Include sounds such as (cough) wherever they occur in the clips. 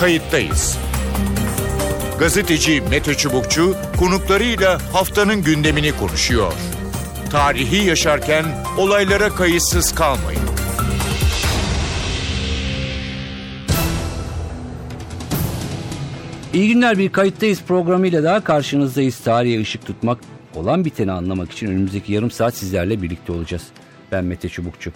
kayıttayız. Gazeteci Mete Çubukçu konuklarıyla haftanın gündemini konuşuyor. Tarihi yaşarken olaylara kayıtsız kalmayın. İyi günler bir kayıttayız programıyla daha karşınızdayız. Tarihe ışık tutmak, olan biteni anlamak için önümüzdeki yarım saat sizlerle birlikte olacağız. Ben Mete Çubukçu.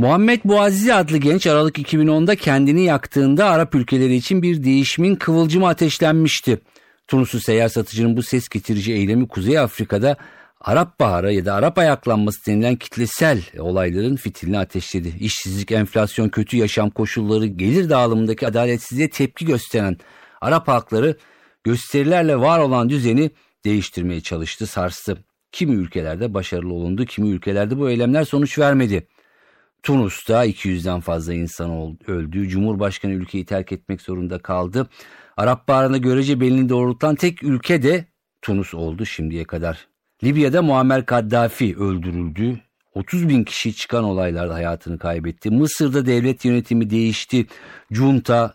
Muhammed Boazizi adlı genç Aralık 2010'da kendini yaktığında Arap ülkeleri için bir değişimin kıvılcımı ateşlenmişti. Tunuslu seyyar satıcının bu ses getirici eylemi Kuzey Afrika'da Arap Baharı ya da Arap ayaklanması denilen kitlesel olayların fitilini ateşledi. İşsizlik, enflasyon, kötü yaşam koşulları, gelir dağılımındaki adaletsizliğe tepki gösteren Arap halkları gösterilerle var olan düzeni değiştirmeye çalıştı, sarstı. Kimi ülkelerde başarılı olundu, kimi ülkelerde bu eylemler sonuç vermedi. Tunus'ta 200'den fazla insan öldü. Cumhurbaşkanı ülkeyi terk etmek zorunda kaldı. Arap Baharı'nda görece belini doğrultan tek ülke de Tunus oldu şimdiye kadar. Libya'da Muammer Kaddafi öldürüldü. 30 bin kişi çıkan olaylarda hayatını kaybetti. Mısır'da devlet yönetimi değişti. Junta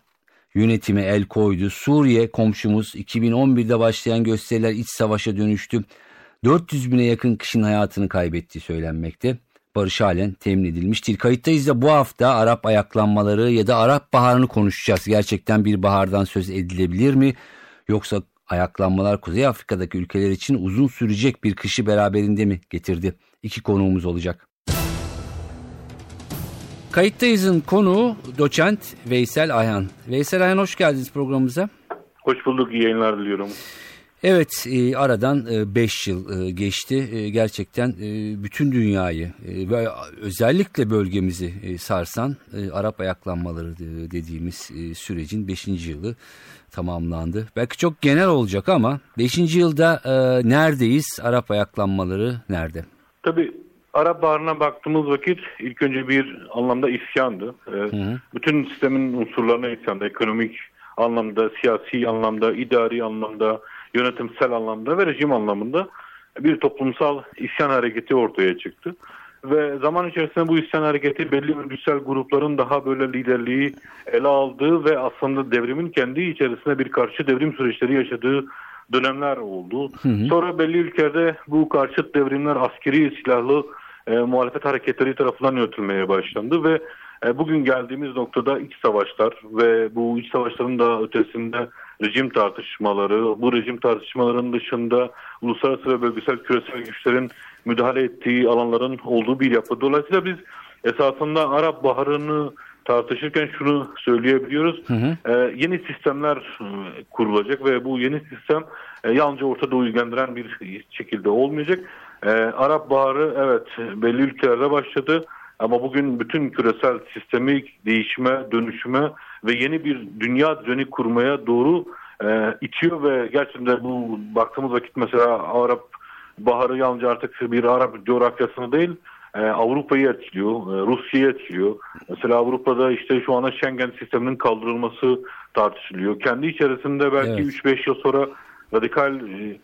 yönetime el koydu. Suriye komşumuz 2011'de başlayan gösteriler iç savaşa dönüştü. 400 bine yakın kişinin hayatını kaybettiği söylenmekte. Barış halen temin edilmiştir. Kayıttayız da bu hafta Arap ayaklanmaları ya da Arap baharını konuşacağız. Gerçekten bir bahardan söz edilebilir mi? Yoksa ayaklanmalar Kuzey Afrika'daki ülkeler için uzun sürecek bir kışı beraberinde mi getirdi? İki konuğumuz olacak. Kayıttayız'ın konuğu doçent Veysel Ayhan. Veysel Ayhan hoş geldiniz programımıza. Hoş bulduk, iyi yayınlar diliyorum. Evet e, aradan 5 e, yıl e, geçti. E, gerçekten e, bütün dünyayı e, ve özellikle bölgemizi e, sarsan e, Arap ayaklanmaları e, dediğimiz e, sürecin 5. yılı tamamlandı. Belki çok genel olacak ama 5. yılda e, neredeyiz? Arap ayaklanmaları nerede? Tabii Arap Baharı'na baktığımız vakit ilk önce bir anlamda isyandı. Hı hı. Bütün sistemin unsurlarına isyandı. Ekonomik anlamda, siyasi anlamda, idari anlamda, yönetimsel anlamda ve rejim anlamında bir toplumsal isyan hareketi ortaya çıktı. Ve zaman içerisinde bu isyan hareketi belli örgütsel grupların daha böyle liderliği ele aldığı ve aslında devrimin kendi içerisinde bir karşı devrim süreçleri yaşadığı dönemler oldu. Hı hı. Sonra belli ülkelerde bu karşıt devrimler askeri silahlı e, muhalefet hareketleri tarafından yönetilmeye başlandı ve e, bugün geldiğimiz noktada iç savaşlar ve bu iç savaşların da ötesinde rejim tartışmaları, bu rejim tartışmalarının dışında uluslararası ve bölgesel küresel güçlerin müdahale ettiği alanların olduğu bir yapı. Dolayısıyla biz esasında Arap Baharı'nı tartışırken şunu söyleyebiliyoruz. Hı hı. Ee, yeni sistemler e, kurulacak ve bu yeni sistem e, yalnızca Orta Doğu ilgilendiren bir şekilde olmayacak. Ee, Arap Baharı evet belli ülkelerde başladı ama bugün bütün küresel sistemi değişime, dönüşüme ve yeni bir dünya düzeni kurmaya doğru e, itiyor ve gerçekten bu baktığımız vakit mesela Arap Baharı yalnızca artık bir Arap coğrafyasını değil e, Avrupa'yı etkiliyor, e, Rusya'yı etkiliyor. Mesela Avrupa'da işte şu anda Schengen sisteminin kaldırılması tartışılıyor. Kendi içerisinde belki evet. 3-5 yıl sonra radikal e,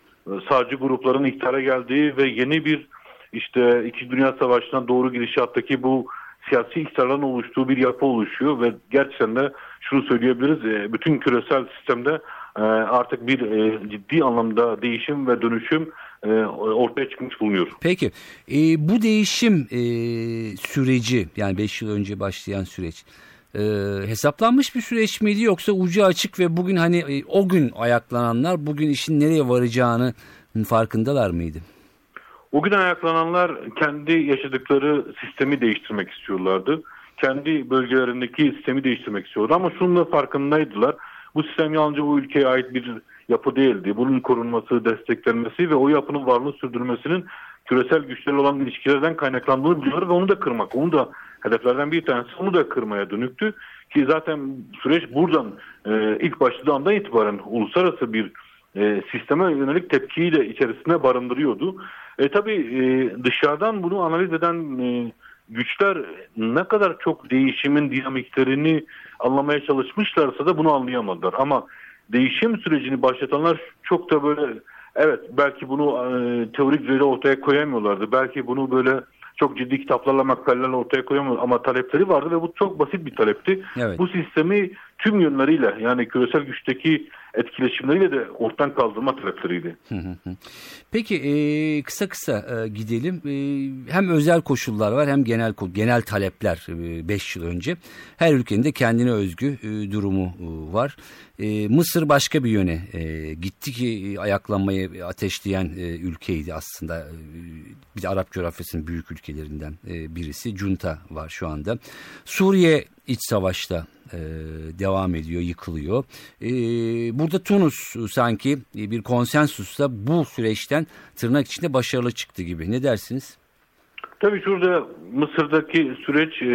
sağcı grupların iktidara geldiği ve yeni bir işte iki Dünya Savaşı'na doğru gidişattaki bu siyasi iktidarların oluştuğu bir yapı oluşuyor ve gerçekten de şunu söyleyebiliriz e, bütün küresel sistemde e, artık bir e, ciddi anlamda değişim ve dönüşüm ortaya çıkmış bulunuyor. Peki e, bu değişim e, süreci yani 5 yıl önce başlayan süreç e, hesaplanmış bir süreç miydi yoksa ucu açık ve bugün hani e, o gün ayaklananlar bugün işin nereye varacağını farkındalar mıydı? O gün ayaklananlar kendi yaşadıkları sistemi değiştirmek istiyorlardı. Kendi bölgelerindeki sistemi değiştirmek istiyordu ama şunun da farkındaydılar. Bu sistem yalnızca bu ülkeye ait bir yapı değildi. Bunun korunması, desteklenmesi ve o yapının varlığını sürdürmesinin küresel güçlerle olan ilişkilerden kaynaklandığını biliyorlar ve onu da kırmak, onu da hedeflerden bir tanesi onu da kırmaya dönüktü. Ki zaten süreç buradan e, ilk başladığı andan itibaren uluslararası bir e, sisteme yönelik tepkiyi de içerisine barındırıyordu. E, tabii e, dışarıdan bunu analiz eden e, güçler ne kadar çok değişimin dinamiklerini anlamaya çalışmışlarsa da bunu anlayamadılar. Ama değişim sürecini başlatanlar çok da böyle evet belki bunu e, teorik düzeyde ortaya koyamıyorlardı. Belki bunu böyle çok ciddi kitaplarla makalelerle ortaya koyamıyor ama talepleri vardı ve bu çok basit bir talepti. Evet. Bu sistemi tüm yönleriyle yani küresel güçteki etkileşimleriyle de ortadan kaldırma talepleriydi. Peki e, kısa kısa e, gidelim. E, hem özel koşullar var hem genel genel talepler 5 e, yıl önce. Her ülkenin de kendine özgü e, durumu e, var. E, Mısır başka bir yöne e, gitti ki ayaklanmayı ateşleyen e, ülkeydi aslında. E, bir de Arap coğrafyasının büyük ülkelerinden e, birisi. Junta var şu anda. Suriye iç savaşta e, devam ediyor, yıkılıyor. E, burada Tunus sanki bir konsensusla bu süreçten tırnak içinde başarılı çıktı gibi. Ne dersiniz? Tabii şurada Mısır'daki süreç e,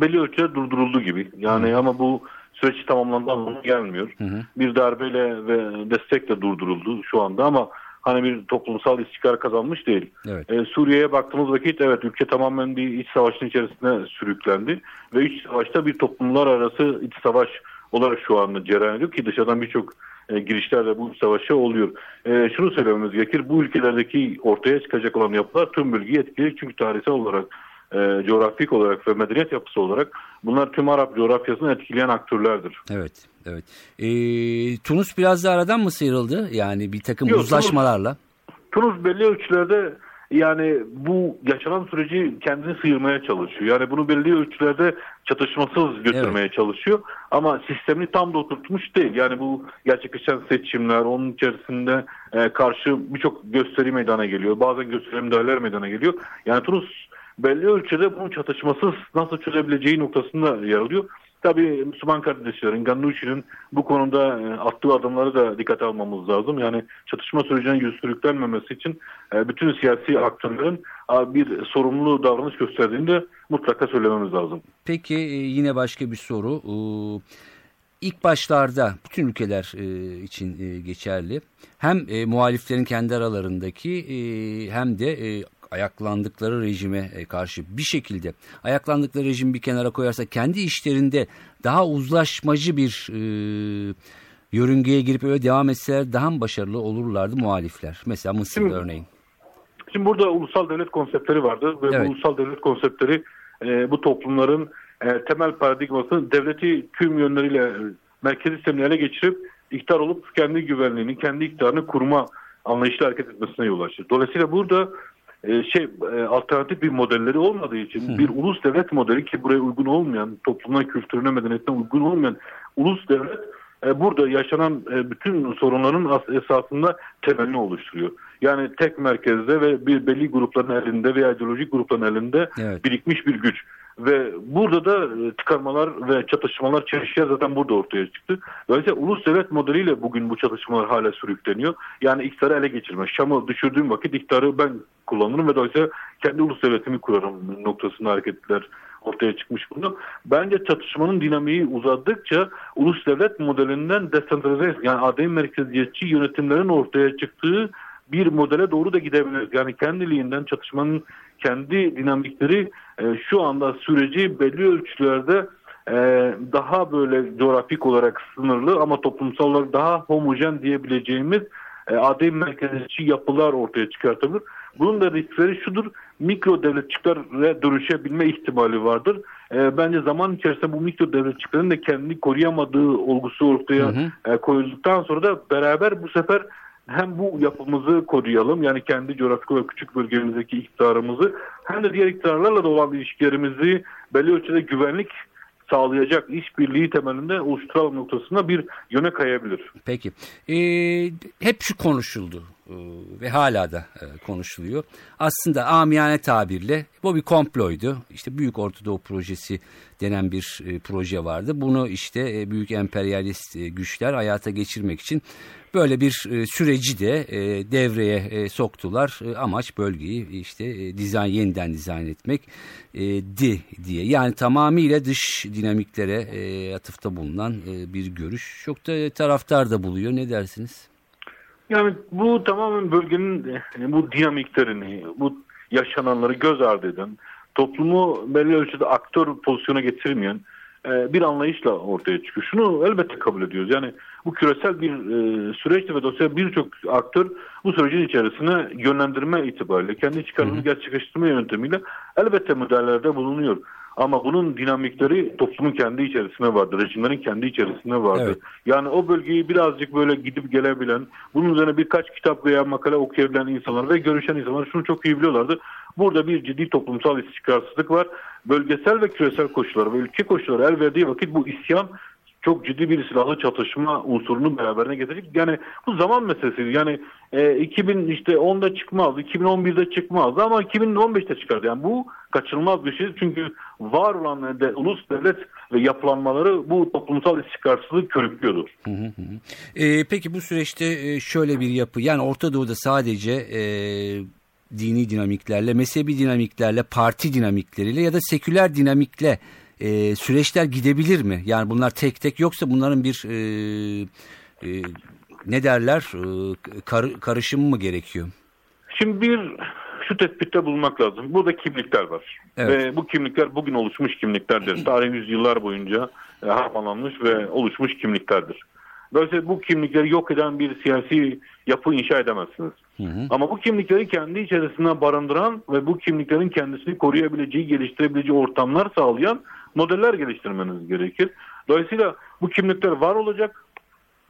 belli ölçüde durduruldu gibi. Yani Hı. ama bu süreç tamamlandı anlamına gelmiyor. Hı hı. Bir darbeyle ve destekle durduruldu şu anda ama hani bir toplumsal istikrar kazanmış değil. Evet. Ee, Suriye'ye baktığımız vakit evet ülke tamamen bir iç savaşın içerisine sürüklendi ve iç savaşta bir toplumlar arası iç savaş olarak şu anda cereyan ediyor ki dışarıdan birçok e, girişlerde bu savaşa oluyor. E, şunu söylememiz gerekir bu ülkelerdeki ortaya çıkacak olan yapılar tüm bölgeyi etkileyecek çünkü tarihsel olarak e, coğrafik olarak ve medeniyet yapısı olarak bunlar tüm Arap coğrafyasını etkileyen aktörlerdir. Evet, evet. E, Tunus biraz da aradan mı sıyrıldı? Yani bir takım Yok, uzlaşmalarla. Tunus, Tunus belli ölçülerde yani bu yaşanan süreci kendini sıyırmaya çalışıyor. Yani bunu belli ölçülerde çatışmasız götürmeye evet. çalışıyor. Ama sistemini tam da oturtmuş değil. Yani bu gerçekleşen seçimler, onun içerisinde e, karşı birçok gösteri meydana geliyor. Bazen gösteri müdahaleler meydana geliyor. Yani Tunus belli ölçüde bunun çatışmasız nasıl çözebileceği noktasında yer alıyor. Tabii Müslüman kardeşlerin, Gannucci'nin bu konuda e, attığı adımları da dikkate almamız lazım. Yani çatışma sürecine yüz sürüklenmemesi için e, bütün siyasi aktörlerin bir sorumlu davranış gösterdiğini de mutlaka söylememiz lazım. Peki e, yine başka bir soru. İlk başlarda bütün ülkeler için geçerli. Hem muhaliflerin kendi aralarındaki hem de ayaklandıkları rejime e, karşı bir şekilde ayaklandıkları rejimi bir kenara koyarsa kendi işlerinde daha uzlaşmacı bir e, yörüngeye girip öyle devam etseler daha mı başarılı olurlardı muhalifler? Mesela Mısır'da örneğin. Şimdi burada ulusal devlet konseptleri vardı ve evet. bu ulusal devlet konseptleri e, bu toplumların e, temel paradigması devleti tüm yönleriyle e, merkezi sistemlerine geçirip iktidar olup kendi güvenliğini, kendi iktidarını kurma anlayışla hareket etmesine yol açtı. Dolayısıyla burada şey e, alternatif bir modelleri olmadığı için Hı. bir ulus devlet modeli ki buraya uygun olmayan, toplumuna, kültürüne, medeniyetine uygun olmayan ulus devlet e, burada yaşanan bütün sorunların esasında temelini oluşturuyor. Yani tek merkezde ve bir belli grupların elinde veya ideolojik grupların elinde evet. birikmiş bir güç. Ve burada da tıkanmalar ve çatışmalar, çelişkiler zaten burada ortaya çıktı. Dolayısıyla ulus devlet modeliyle bugün bu çatışmalar hala sürükleniyor. Yani iktidarı ele geçirme. Şam'ı düşürdüğüm vakit iktidarı ben kullanırım ve dolayısıyla kendi ulus devletimi kurarım noktasında hareketler ortaya çıkmış bunu. Bence çatışmanın dinamiği uzadıkça ulus devlet modelinden desentralize yani adem merkeziyetçi yönetimlerin ortaya çıktığı bir modele doğru da gidebiliriz. Yani kendiliğinden çatışmanın kendi dinamikleri e, şu anda süreci belli ölçülerde e, daha böyle coğrafik olarak sınırlı ama toplumsal olarak daha homojen diyebileceğimiz e, adem merkezci yapılar ortaya çıkartılır. Bunun da riskleri şudur, mikro devletçiklere dönüşebilme ihtimali vardır. E, bence zaman içerisinde bu mikro devletçiklerin de kendini koruyamadığı olgusu ortaya hı hı. E, koyulduktan sonra da beraber bu sefer hem bu yapımızı koruyalım yani kendi coğrafik olarak küçük bölgemizdeki iktidarımızı hem de diğer iktidarlarla da olan ilişkilerimizi belli ölçüde güvenlik sağlayacak işbirliği temelinde oluşturalım noktasında bir yöne kayabilir. Peki. Ee, hep şu konuşuldu ve hala da e, konuşuluyor. Aslında amiyane tabirle bu bir komploydu. İşte Büyük Ortadoğu Projesi denen bir e, proje vardı. Bunu işte büyük emperyalist güçler hayata geçirmek için Böyle bir e, süreci de e, devreye e, soktular. E, amaç bölgeyi işte e, dizayn yeniden dizayn etmek e, di diye. Yani tamamıyla dış dinamiklere e, atıfta bulunan e, bir görüş. Çok da taraftar da buluyor. Ne dersiniz? Yani bu tamamen bölgenin bu dinamiklerini, bu yaşananları göz ardı eden, toplumu belli ölçüde aktör pozisyona getirmeyen e, bir anlayışla ortaya çıkıyor. Şunu elbette kabul ediyoruz. Yani bu küresel bir e, süreçti ve dolayısıyla birçok aktör bu sürecin içerisine yönlendirme itibariyle kendi çıkarını gerçekleştirme yöntemiyle elbette müdahalelerde bulunuyor. Ama bunun dinamikleri toplumun kendi içerisinde vardı. Rejimlerin kendi içerisinde vardı. Evet. Yani o bölgeyi birazcık böyle gidip gelebilen, bunun üzerine birkaç kitap veya makale okuyabilen insanlar ve görüşen insanlar şunu çok iyi biliyorlardı. Burada bir ciddi toplumsal istikrarsızlık var. Bölgesel ve küresel koşullar ve ülke koşulları el verdiği vakit bu isyan çok ciddi bir silahlı çatışma unsurunu beraberine getirecek. Yani bu zaman meselesi. Yani e, 2000 işte 10'da çıkmaz, 2011'de çıkmaz ama 2015'te çıkardı. Yani bu kaçınılmaz bir şey. Çünkü var olan de, ulus devlet ve yapılanmaları bu toplumsal istikrarsızlığı körüklüyordur. Hı hı hı. E, peki bu süreçte e, şöyle bir yapı yani Orta Doğu'da sadece e, dini dinamiklerle, mezhebi dinamiklerle, parti dinamikleriyle ya da seküler dinamikle e, süreçler gidebilir mi? Yani bunlar tek tek yoksa bunların bir e, e, ne derler e, kar, karışım mı gerekiyor? Şimdi bir şu tespitte bulmak lazım. Burada kimlikler var. Evet. Ve bu kimlikler bugün oluşmuş kimliklerdir. (clears throat) Tarih yüzyıllar boyunca e, harmanlanmış ve oluşmuş kimliklerdir. Dolayısıyla bu kimlikleri yok eden bir siyasi yapı inşa edemezsiniz. Hı hı. Ama bu kimlikleri kendi içerisinde barındıran ve bu kimliklerin kendisini koruyabileceği, geliştirebileceği ortamlar sağlayan modeller geliştirmeniz gerekir. Dolayısıyla bu kimlikler var olacak,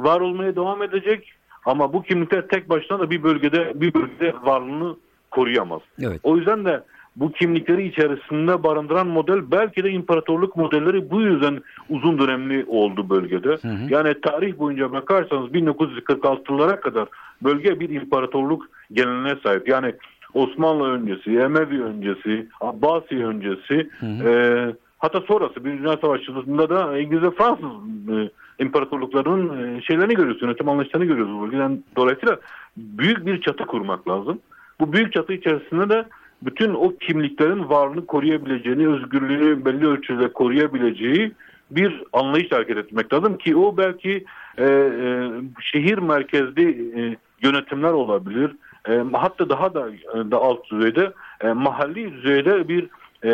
var olmaya devam edecek ama bu kimlikler tek başına da bir bölgede bir bölgede varlığını koruyamaz. Evet. O yüzden de bu kimlikleri içerisinde barındıran model belki de imparatorluk modelleri bu yüzden uzun dönemli oldu bölgede. Hı hı. Yani tarih boyunca bakarsanız 1946'lara kadar bölge bir imparatorluk geleneğine sahip. Yani Osmanlı öncesi, Emevi öncesi, Abbasi öncesi, hı hı. E, hatta sonrası bir Dünya Savaşı'nda da İngiliz ve Fransız e, imparatorluklarının e, şeylerini görüyoruz, yönetim anlayışlarını görüyoruz bölgeden. Dolayısıyla büyük bir çatı kurmak lazım. Bu büyük çatı içerisinde de bütün o kimliklerin varlığını koruyabileceğini, özgürlüğünü belli ölçüde koruyabileceği bir anlayış hareket etmek lazım ki o belki e, e, şehir merkezli e, yönetimler olabilir. E, hatta daha da, da alt düzeyde e, mahalli düzeyde bir e, e,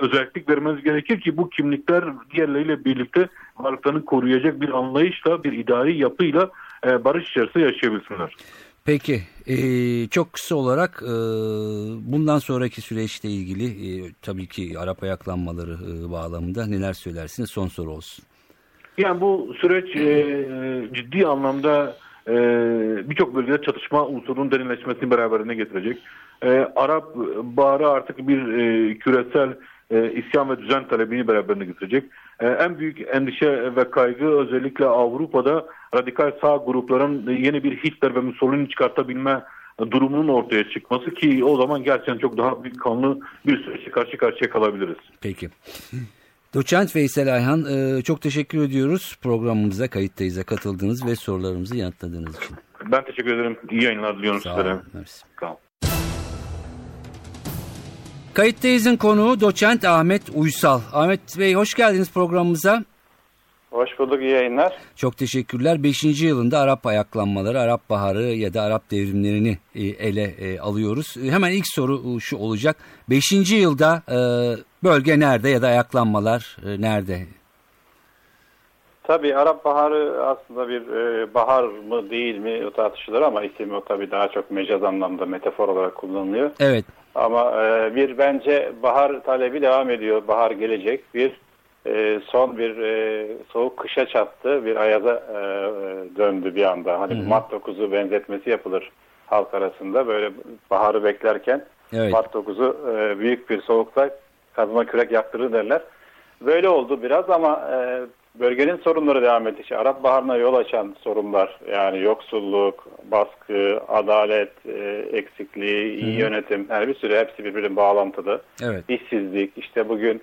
özellik vermeniz gerekir ki bu kimlikler diğerleriyle birlikte varlıklarını koruyacak bir anlayışla, bir idari yapıyla e, barış içerisinde yaşayabilsinler. Peki e, çok kısa olarak e, bundan sonraki süreçle ilgili e, tabii ki Arap ayaklanmaları e, bağlamında neler söylersiniz son soru olsun. Yani bu süreç e ciddi anlamda e, birçok bölgede çatışma unsurunun derinleşmesini beraberine getirecek. E, Arap Baharı artık bir e, küresel e, isyan ve düzen talebini beraberine getirecek. E, en büyük endişe ve kaygı özellikle Avrupa'da radikal sağ grupların yeni bir Hitler ve Mussolini çıkartabilme durumunun ortaya çıkması ki o zaman gerçekten çok daha büyük kanlı bir süreçle karşı karşıya kalabiliriz. Peki. Doçent Veysel Ayhan e, çok teşekkür ediyoruz programımıza kayıttayız'a katıldığınız ve sorularımızı yanıtladığınız için. Ben teşekkür ederim. İyi yayınlar diliyorum Sağ sizlere. Olun, Sağ olun. Kayıttayız'ın konuğu doçent Ahmet Uysal. Ahmet Bey hoş geldiniz programımıza. Hoş bulduk, iyi yayınlar. Çok teşekkürler. Beşinci yılında Arap ayaklanmaları, Arap Baharı ya da Arap devrimlerini e, ele e, alıyoruz. E, hemen ilk soru şu olacak. Beşinci yılda bölge nerede ya da ayaklanmalar nerede? Tabii Arap Baharı aslında bir bahar mı değil mi o tartışılır ama isim o tabii daha çok mecaz anlamda metafor olarak kullanılıyor. Evet. Ama bir bence bahar talebi devam ediyor. Bahar gelecek. Bir e, son bir e, soğuk kışa çattı. Bir ayaza e, döndü bir anda. Hani hı hı. Mart 9'u benzetmesi yapılır halk arasında. Böyle baharı beklerken evet. Mart 9'u e, büyük bir soğukta kazma kürek yaktırır derler. Böyle oldu biraz ama e, bölgenin sorunları devam etti. İşte Arap Baharı'na yol açan sorunlar yani yoksulluk, baskı, adalet e, eksikliği, iyi Hı-hı. yönetim yani bir sürü hepsi birbirine bağlantılı. Evet. İşsizlik işte bugün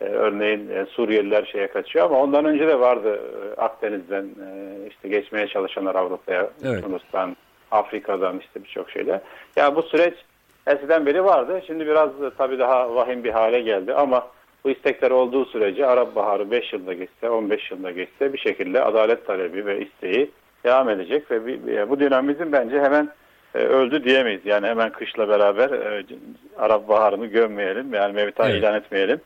e, örneğin e, Suriyeliler şeye kaçıyor ama ondan önce de vardı e, Akdeniz'den e, işte geçmeye çalışanlar Avrupa'ya, evet. Tunus'tan, Afrika'dan işte birçok şeyler. Ya bu süreç eskiden beri vardı. Şimdi biraz tabii daha vahim bir hale geldi ama bu istekler olduğu sürece Arap Baharı 5 yılda geçse, 15 yılda geçse bir şekilde adalet talebi ve isteği devam edecek ve bu dinamizm bence hemen e, öldü diyemeyiz. Yani hemen kışla beraber e, Arap Baharı'nı gömmeyelim, yani mevta evet. ilan etmeyelim.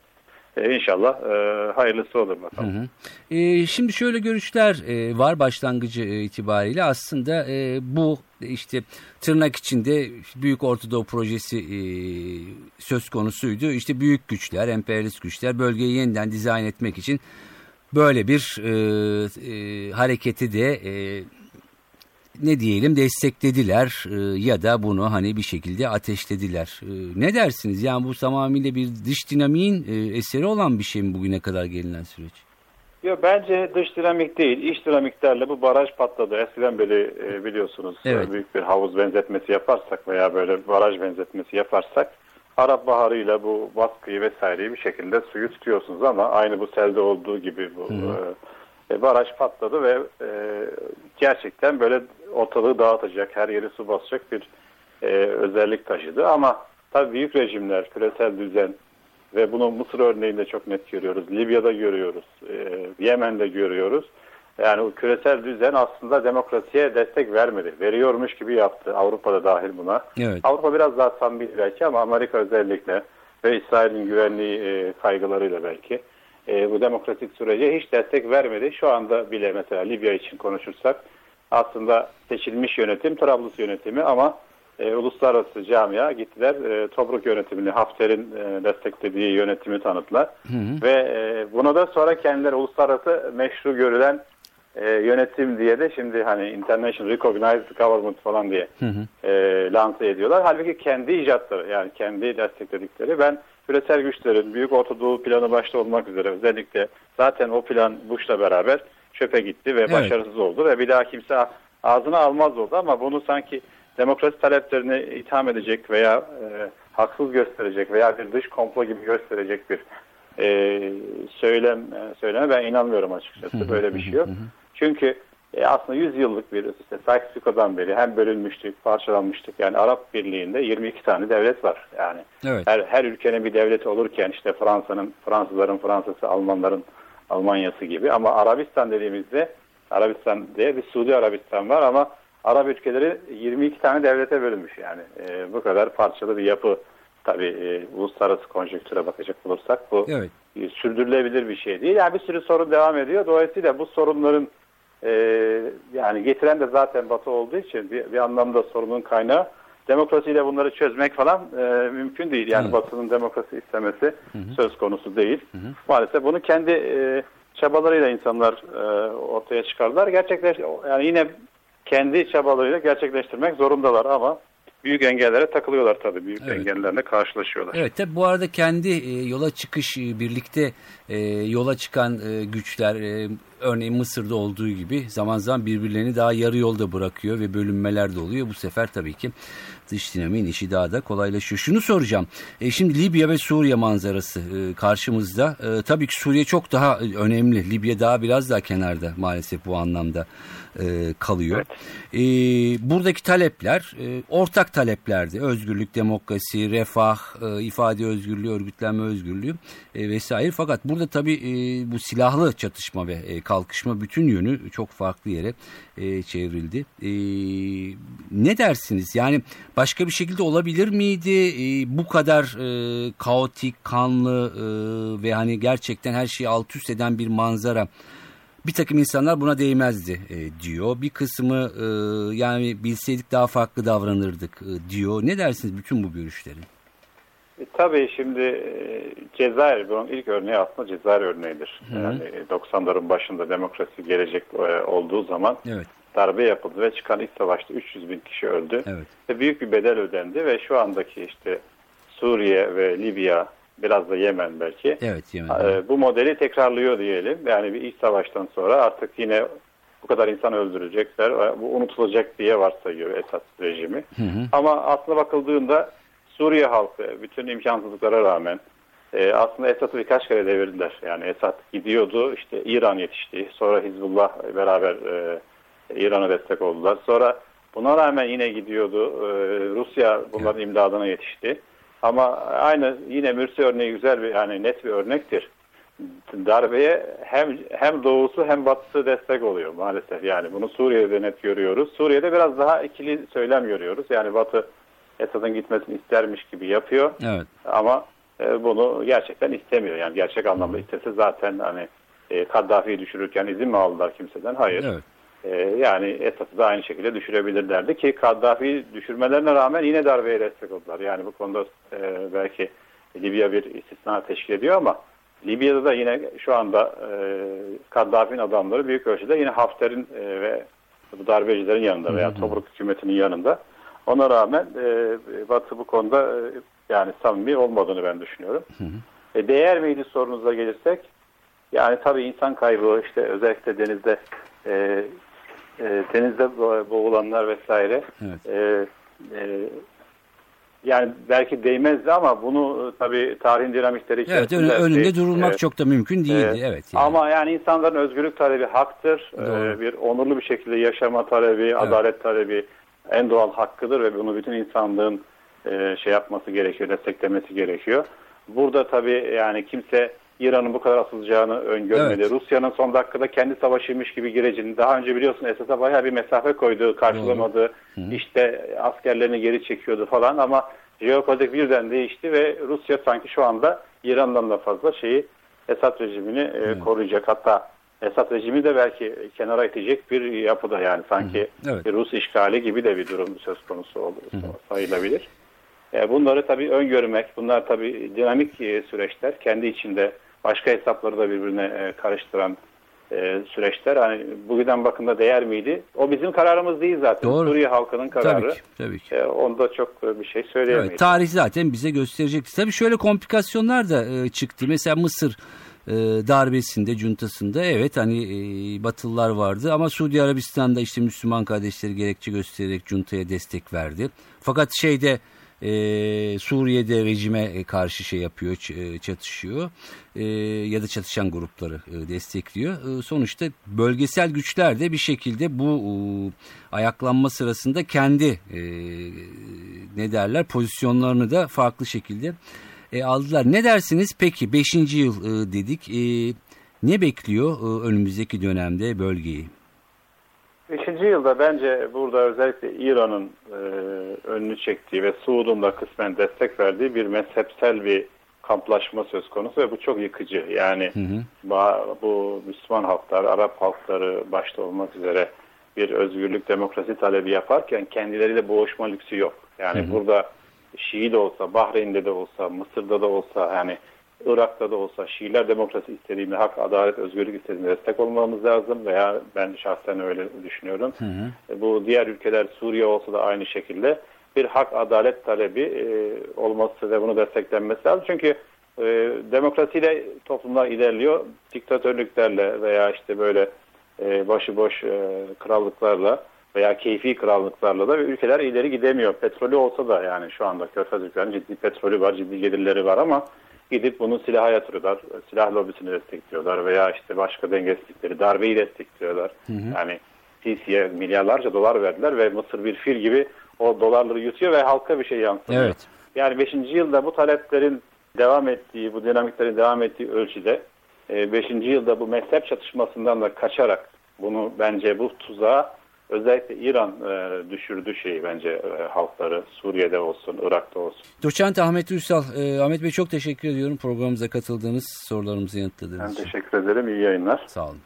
E, inşallah e, hayırlısı olur bakalım. Hı hı. E, şimdi şöyle görüşler e, var başlangıcı e, itibariyle aslında e, bu işte tırnak içinde Büyük Ortadoğu projesi e, söz konusuydu. İşte büyük güçler, emperyalist güçler bölgeyi yeniden dizayn etmek için böyle bir e, e, hareketi de e, ne diyelim desteklediler e, ya da bunu hani bir şekilde ateşlediler. E, ne dersiniz? Yani bu tamamıyla bir dış dinamiğin e, eseri olan bir şey mi bugüne kadar gelinen süreç? Yok bence dış dinamik değil, iç dinamiklerle bu baraj patladı. Eskiden beri e, biliyorsunuz evet. büyük bir havuz benzetmesi yaparsak veya böyle baraj benzetmesi yaparsak Arap Baharı bu baskıyı vesaireyi bir şekilde suyu tutuyorsunuz ama aynı bu selde olduğu gibi bu e, baraj patladı ve e, gerçekten böyle ortalığı dağıtacak, her yeri su basacak bir e, özellik taşıdı. Ama tabii büyük rejimler, küresel düzen ve bunu Mısır örneğinde çok net görüyoruz. Libya'da görüyoruz, e, Yemen'de görüyoruz. Yani o küresel düzen aslında demokrasiye destek vermedi. Veriyormuş gibi yaptı. Avrupa'da dahil buna. Evet. Avrupa biraz daha samimi belki ama Amerika özellikle ve İsrail'in güvenliği e, kaygılarıyla belki e, bu demokratik sürece hiç destek vermedi. Şu anda bile mesela Libya için konuşursak aslında seçilmiş yönetim Trablus yönetimi ama e, uluslararası camia gittiler e, Tobruk yönetimini Hafter'in e, desteklediği yönetimi tanıttılar. Hı hı. Ve e, buna da sonra kendileri uluslararası meşru görülen e, yönetim diye de şimdi hani International Recognized Government falan diye hı hı. E, lanse ediyorlar. Halbuki kendi icatları yani kendi destekledikleri ben küresel güçlerin Büyük Ortadoğu planı başta olmak üzere özellikle zaten o plan Bush'la beraber çöpe gitti ve evet. başarısız oldu ve bir daha kimse ağzına almaz oldu ama bunu sanki demokrasi taleplerini itham edecek veya e, haksız gösterecek veya bir dış komplo gibi gösterecek bir e, söylem e, söyleme ben inanmıyorum açıkçası. Böyle bir şey yok. Çünkü e, aslında 100 yıllık bir işte Sykes-Picot'dan beri hem bölünmüştük, parçalanmıştık. Yani Arap Birliği'nde 22 tane devlet var. Yani evet. her, her ülkenin bir devleti olurken işte Fransa'nın, Fransızların Fransa'sı, Almanların Almanya'sı gibi. Ama Arabistan dediğimizde Arabistan diye bir Suudi Arabistan var ama Arap ülkeleri 22 tane devlete bölünmüş yani. E, bu kadar parçalı bir yapı tabii e, uluslararası konjonktüre bakacak olursak bu evet. e, sürdürülebilir bir şey değil. Yani bir sürü sorun devam ediyor. Dolayısıyla bu sorunların e, yani getiren de zaten Batı olduğu için bir, bir anlamda sorunun kaynağı demokrasiyle bunları çözmek falan e, mümkün değil. Yani hı. Batı'nın demokrasi istemesi hı hı. söz konusu değil. Hı hı. Maalesef bunu kendi e, çabalarıyla insanlar e, ortaya çıkardılar. Gerçekler yani yine kendi çabalarıyla gerçekleştirmek zorundalar ama büyük engellere takılıyorlar tabii. Büyük evet. engellerle karşılaşıyorlar. Evet tabii bu arada kendi e, yola çıkış e, birlikte e, yola çıkan e, güçler e, örneğin Mısır'da olduğu gibi zaman zaman birbirlerini daha yarı yolda bırakıyor ve bölünmeler de oluyor. Bu sefer tabii ki dış dinamiğin işi daha da kolaylaşıyor. Şunu soracağım. E, şimdi Libya ve Suriye manzarası e, karşımızda. E, tabii ki Suriye çok daha önemli. Libya daha biraz daha kenarda maalesef bu anlamda e, kalıyor. Evet. E, buradaki talepler e, ortak taleplerdi. Özgürlük, demokrasi, refah, e, ifade özgürlüğü, örgütlenme özgürlüğü e, vesaire. Fakat burada tabii e, bu silahlı çatışma ve e, kalkışma bütün yönü çok farklı yere e, çevrildi. E, ne dersiniz? Yani başka bir şekilde olabilir miydi? E, bu kadar e, kaotik, kanlı e, ve hani gerçekten her şeyi alt üst eden bir manzara bir takım insanlar buna değmezdi e, diyor. Bir kısmı e, yani bilseydik daha farklı davranırdık e, diyor. Ne dersiniz bütün bu görüşlerin? E, tabii şimdi e, Cezayir bunun ilk örneği aslında Cezayir örneğidir. Hı -hı. Yani 90'ların başında demokrasi gelecek e, olduğu zaman evet. darbe yapıldı ve çıkan ilk savaşta 300 bin kişi öldü. Evet. Ve büyük bir bedel ödendi ve şu andaki işte Suriye ve Libya biraz da Yemen belki. Evet Yemen. E, bu modeli tekrarlıyor diyelim. Yani bir iç savaştan sonra artık yine bu kadar insan öldürecekler. Bu unutulacak diye varsayıyor Esad rejimi. Hı hı. Ama aslında bakıldığında Suriye halkı bütün imkansızlıklara rağmen e, aslında Esad'ı birkaç kere devirdiler. Yani Esad gidiyordu işte İran yetişti. Sonra Hizbullah beraber e, İran'a destek oldular. Sonra buna rağmen yine gidiyordu. E, Rusya bunların evet. imdadına yetişti. Ama aynı yine Mürsi örneği güzel bir yani net bir örnektir. Darbeye hem hem doğusu hem batısı destek oluyor maalesef. Yani bunu Suriye'de net görüyoruz. Suriye'de biraz daha ikili söylem görüyoruz. Yani Batı Esad'ın gitmesini istermiş gibi yapıyor. Evet. Ama e, bunu gerçekten istemiyor. Yani gerçek anlamda istese zaten hani e, Kaddafi'yi düşürürken izin mi aldılar kimseden? Hayır. Evet. E, yani Esad'ı da aynı şekilde düşürebilirlerdi ki Kaddafi'yi düşürmelerine rağmen yine darbeye destek oldular. Yani bu konuda e, belki Libya bir istisna teşkil ediyor ama Libya'da da yine şu anda e, Kaddafi'nin adamları büyük ölçüde yine Hafter'in e, ve bu darbecilerin yanında veya Tobruk hükümetinin yanında. Ona rağmen e, Batı bu konuda e, yani samimi olmadığını ben düşünüyorum. Hı hı. E, değer miydi sorunuza gelirsek yani tabii insan kaybı işte özellikle denizde e, e, denizde boğulanlar vesaire evet. e, e, yani belki değmezdi ama bunu e, tabii tarihin dinamikleri içerisinde... Evet önünde durulmak evet, çok da mümkün değildi. E, evet. Yani. Ama yani insanların özgürlük talebi haktır. E, bir onurlu bir şekilde yaşama talebi, evet. adalet talebi en doğal hakkıdır ve bunu bütün insanlığın e, şey yapması gerekiyor, desteklemesi gerekiyor. Burada tabii yani kimse İran'ın bu kadar asılacağını öngörmedi. Evet. Rusya'nın son dakikada kendi savaşıymış gibi gireceğini daha önce biliyorsun Esad'a bayağı bir mesafe koydu, karşılamadı. Hı. İşte askerlerini geri çekiyordu falan ama jeopolitik birden değişti ve Rusya sanki şu anda İran'dan da fazla şeyi Esad rejimini e, koruyacak. Hatta Esad rejimi de belki kenara itecek bir yapıda yani sanki Hı. Evet. Rus işgali gibi de bir durum söz konusu oldu, sayılabilir. E, bunları tabii öngörmek, bunlar tabii dinamik e, süreçler. Kendi içinde başka hesapları da birbirine e, karıştıran süreçler. Hani bugünden bakımda değer miydi? O bizim kararımız değil zaten. Doğru. Suriye halkının kararı. Tabii ki. Tabii ki. onda çok bir şey söyleyemeyiz. Evet, tarih zaten bize gösterecek. Tabii şöyle komplikasyonlar da çıktı. Mesela Mısır darbesinde, cuntasında evet hani Batılılar vardı ama Suudi Arabistan'da işte Müslüman kardeşleri gerekçe göstererek cuntaya destek verdi. Fakat şeyde e, Suriye'de rejime karşı şey yapıyor, e, çatışıyor e, ya da çatışan grupları e, destekliyor. E, sonuçta bölgesel güçler de bir şekilde bu e, ayaklanma sırasında kendi e, ne derler pozisyonlarını da farklı şekilde e, aldılar. Ne dersiniz peki 5. yıl e, dedik e, ne bekliyor e, önümüzdeki dönemde bölgeyi? Beşinci yılda bence burada özellikle İran'ın e, önünü çektiği ve Suud'un da kısmen destek verdiği bir mezhepsel bir kamplaşma söz konusu ve bu çok yıkıcı. Yani hı hı. bu Müslüman halklar, Arap halkları başta olmak üzere bir özgürlük, demokrasi talebi yaparken kendileriyle boğuşma lüksü yok. Yani hı hı. burada Şii de olsa, Bahreyn'de de olsa, Mısır'da da olsa yani Irak'ta da olsa Şiiler demokrasi istediğinde, hak, adalet, özgürlük istediğinde destek olmamız lazım veya ben şahsen öyle düşünüyorum. Hı hı. Bu diğer ülkeler Suriye olsa da aynı şekilde bir hak, adalet talebi e, olması ve bunu desteklenmesi lazım. Çünkü e, demokrasiyle toplumlar ilerliyor. Diktatörlüklerle veya işte böyle e, başıboş e, krallıklarla veya keyfi krallıklarla da ülkeler ileri gidemiyor. Petrolü olsa da yani şu anda Körfez ülkelerinin ciddi petrolü var, ciddi gelirleri var ama gidip bunu silaha yatırıyorlar. Silah lobisini destekliyorlar veya işte başka dengesizlikleri, darbeyi destekliyorlar. Hı hı. Yani Sisi'ye milyarlarca dolar verdiler ve Mısır bir fil gibi o dolarları yutuyor ve halka bir şey yansıtıyor. Evet. Yani 5. yılda bu taleplerin devam ettiği, bu dinamiklerin devam ettiği ölçüde 5. E, yılda bu mezhep çatışmasından da kaçarak bunu bence bu tuzağa özellikle İran e, düşürdü şeyi bence e, halkları Suriye'de olsun, Irak'ta olsun. Doçent Ahmet Ürsal, e, Ahmet Bey çok teşekkür ediyorum programımıza katıldığınız, sorularımızı yanıtladığınız ben için. Ben teşekkür ederim, iyi yayınlar. Sağ olun.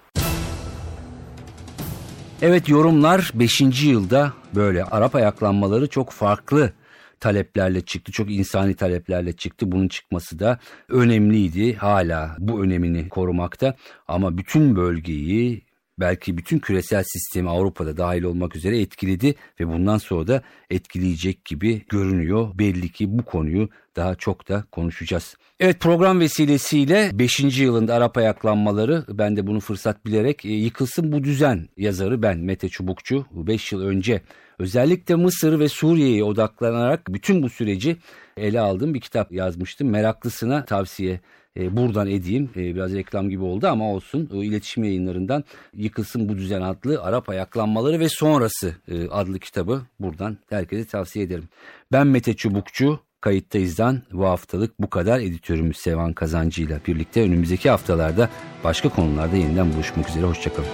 Evet yorumlar 5. yılda böyle Arap ayaklanmaları çok farklı taleplerle çıktı. Çok insani taleplerle çıktı. Bunun çıkması da önemliydi. Hala bu önemini korumakta. Ama bütün bölgeyi belki bütün küresel sistemi Avrupa'da dahil olmak üzere etkiledi ve bundan sonra da etkileyecek gibi görünüyor. Belli ki bu konuyu daha çok da konuşacağız. Evet program vesilesiyle 5. yılında Arap ayaklanmaları ben de bunu fırsat bilerek e, yıkılsın bu düzen yazarı ben Mete Çubukçu 5 yıl önce özellikle Mısır ve Suriye'ye odaklanarak bütün bu süreci ele aldığım bir kitap yazmıştım. Meraklısına tavsiye e, buradan edeyim. E, biraz reklam gibi oldu ama olsun. O iletişim yayınlarından Yıkılsın Bu Düzen adlı Arap Ayaklanmaları ve Sonrası e, adlı kitabı buradan herkese tavsiye ederim. Ben Mete Çubukçu. Kayıttayız'dan bu haftalık bu kadar editörümüz Sevan Kazancı ile birlikte önümüzdeki haftalarda başka konularda yeniden buluşmak üzere. Hoşçakalın.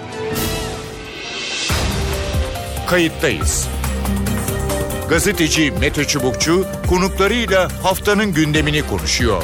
Kayıttayız. Gazeteci Mete Çubukçu konuklarıyla haftanın gündemini konuşuyor.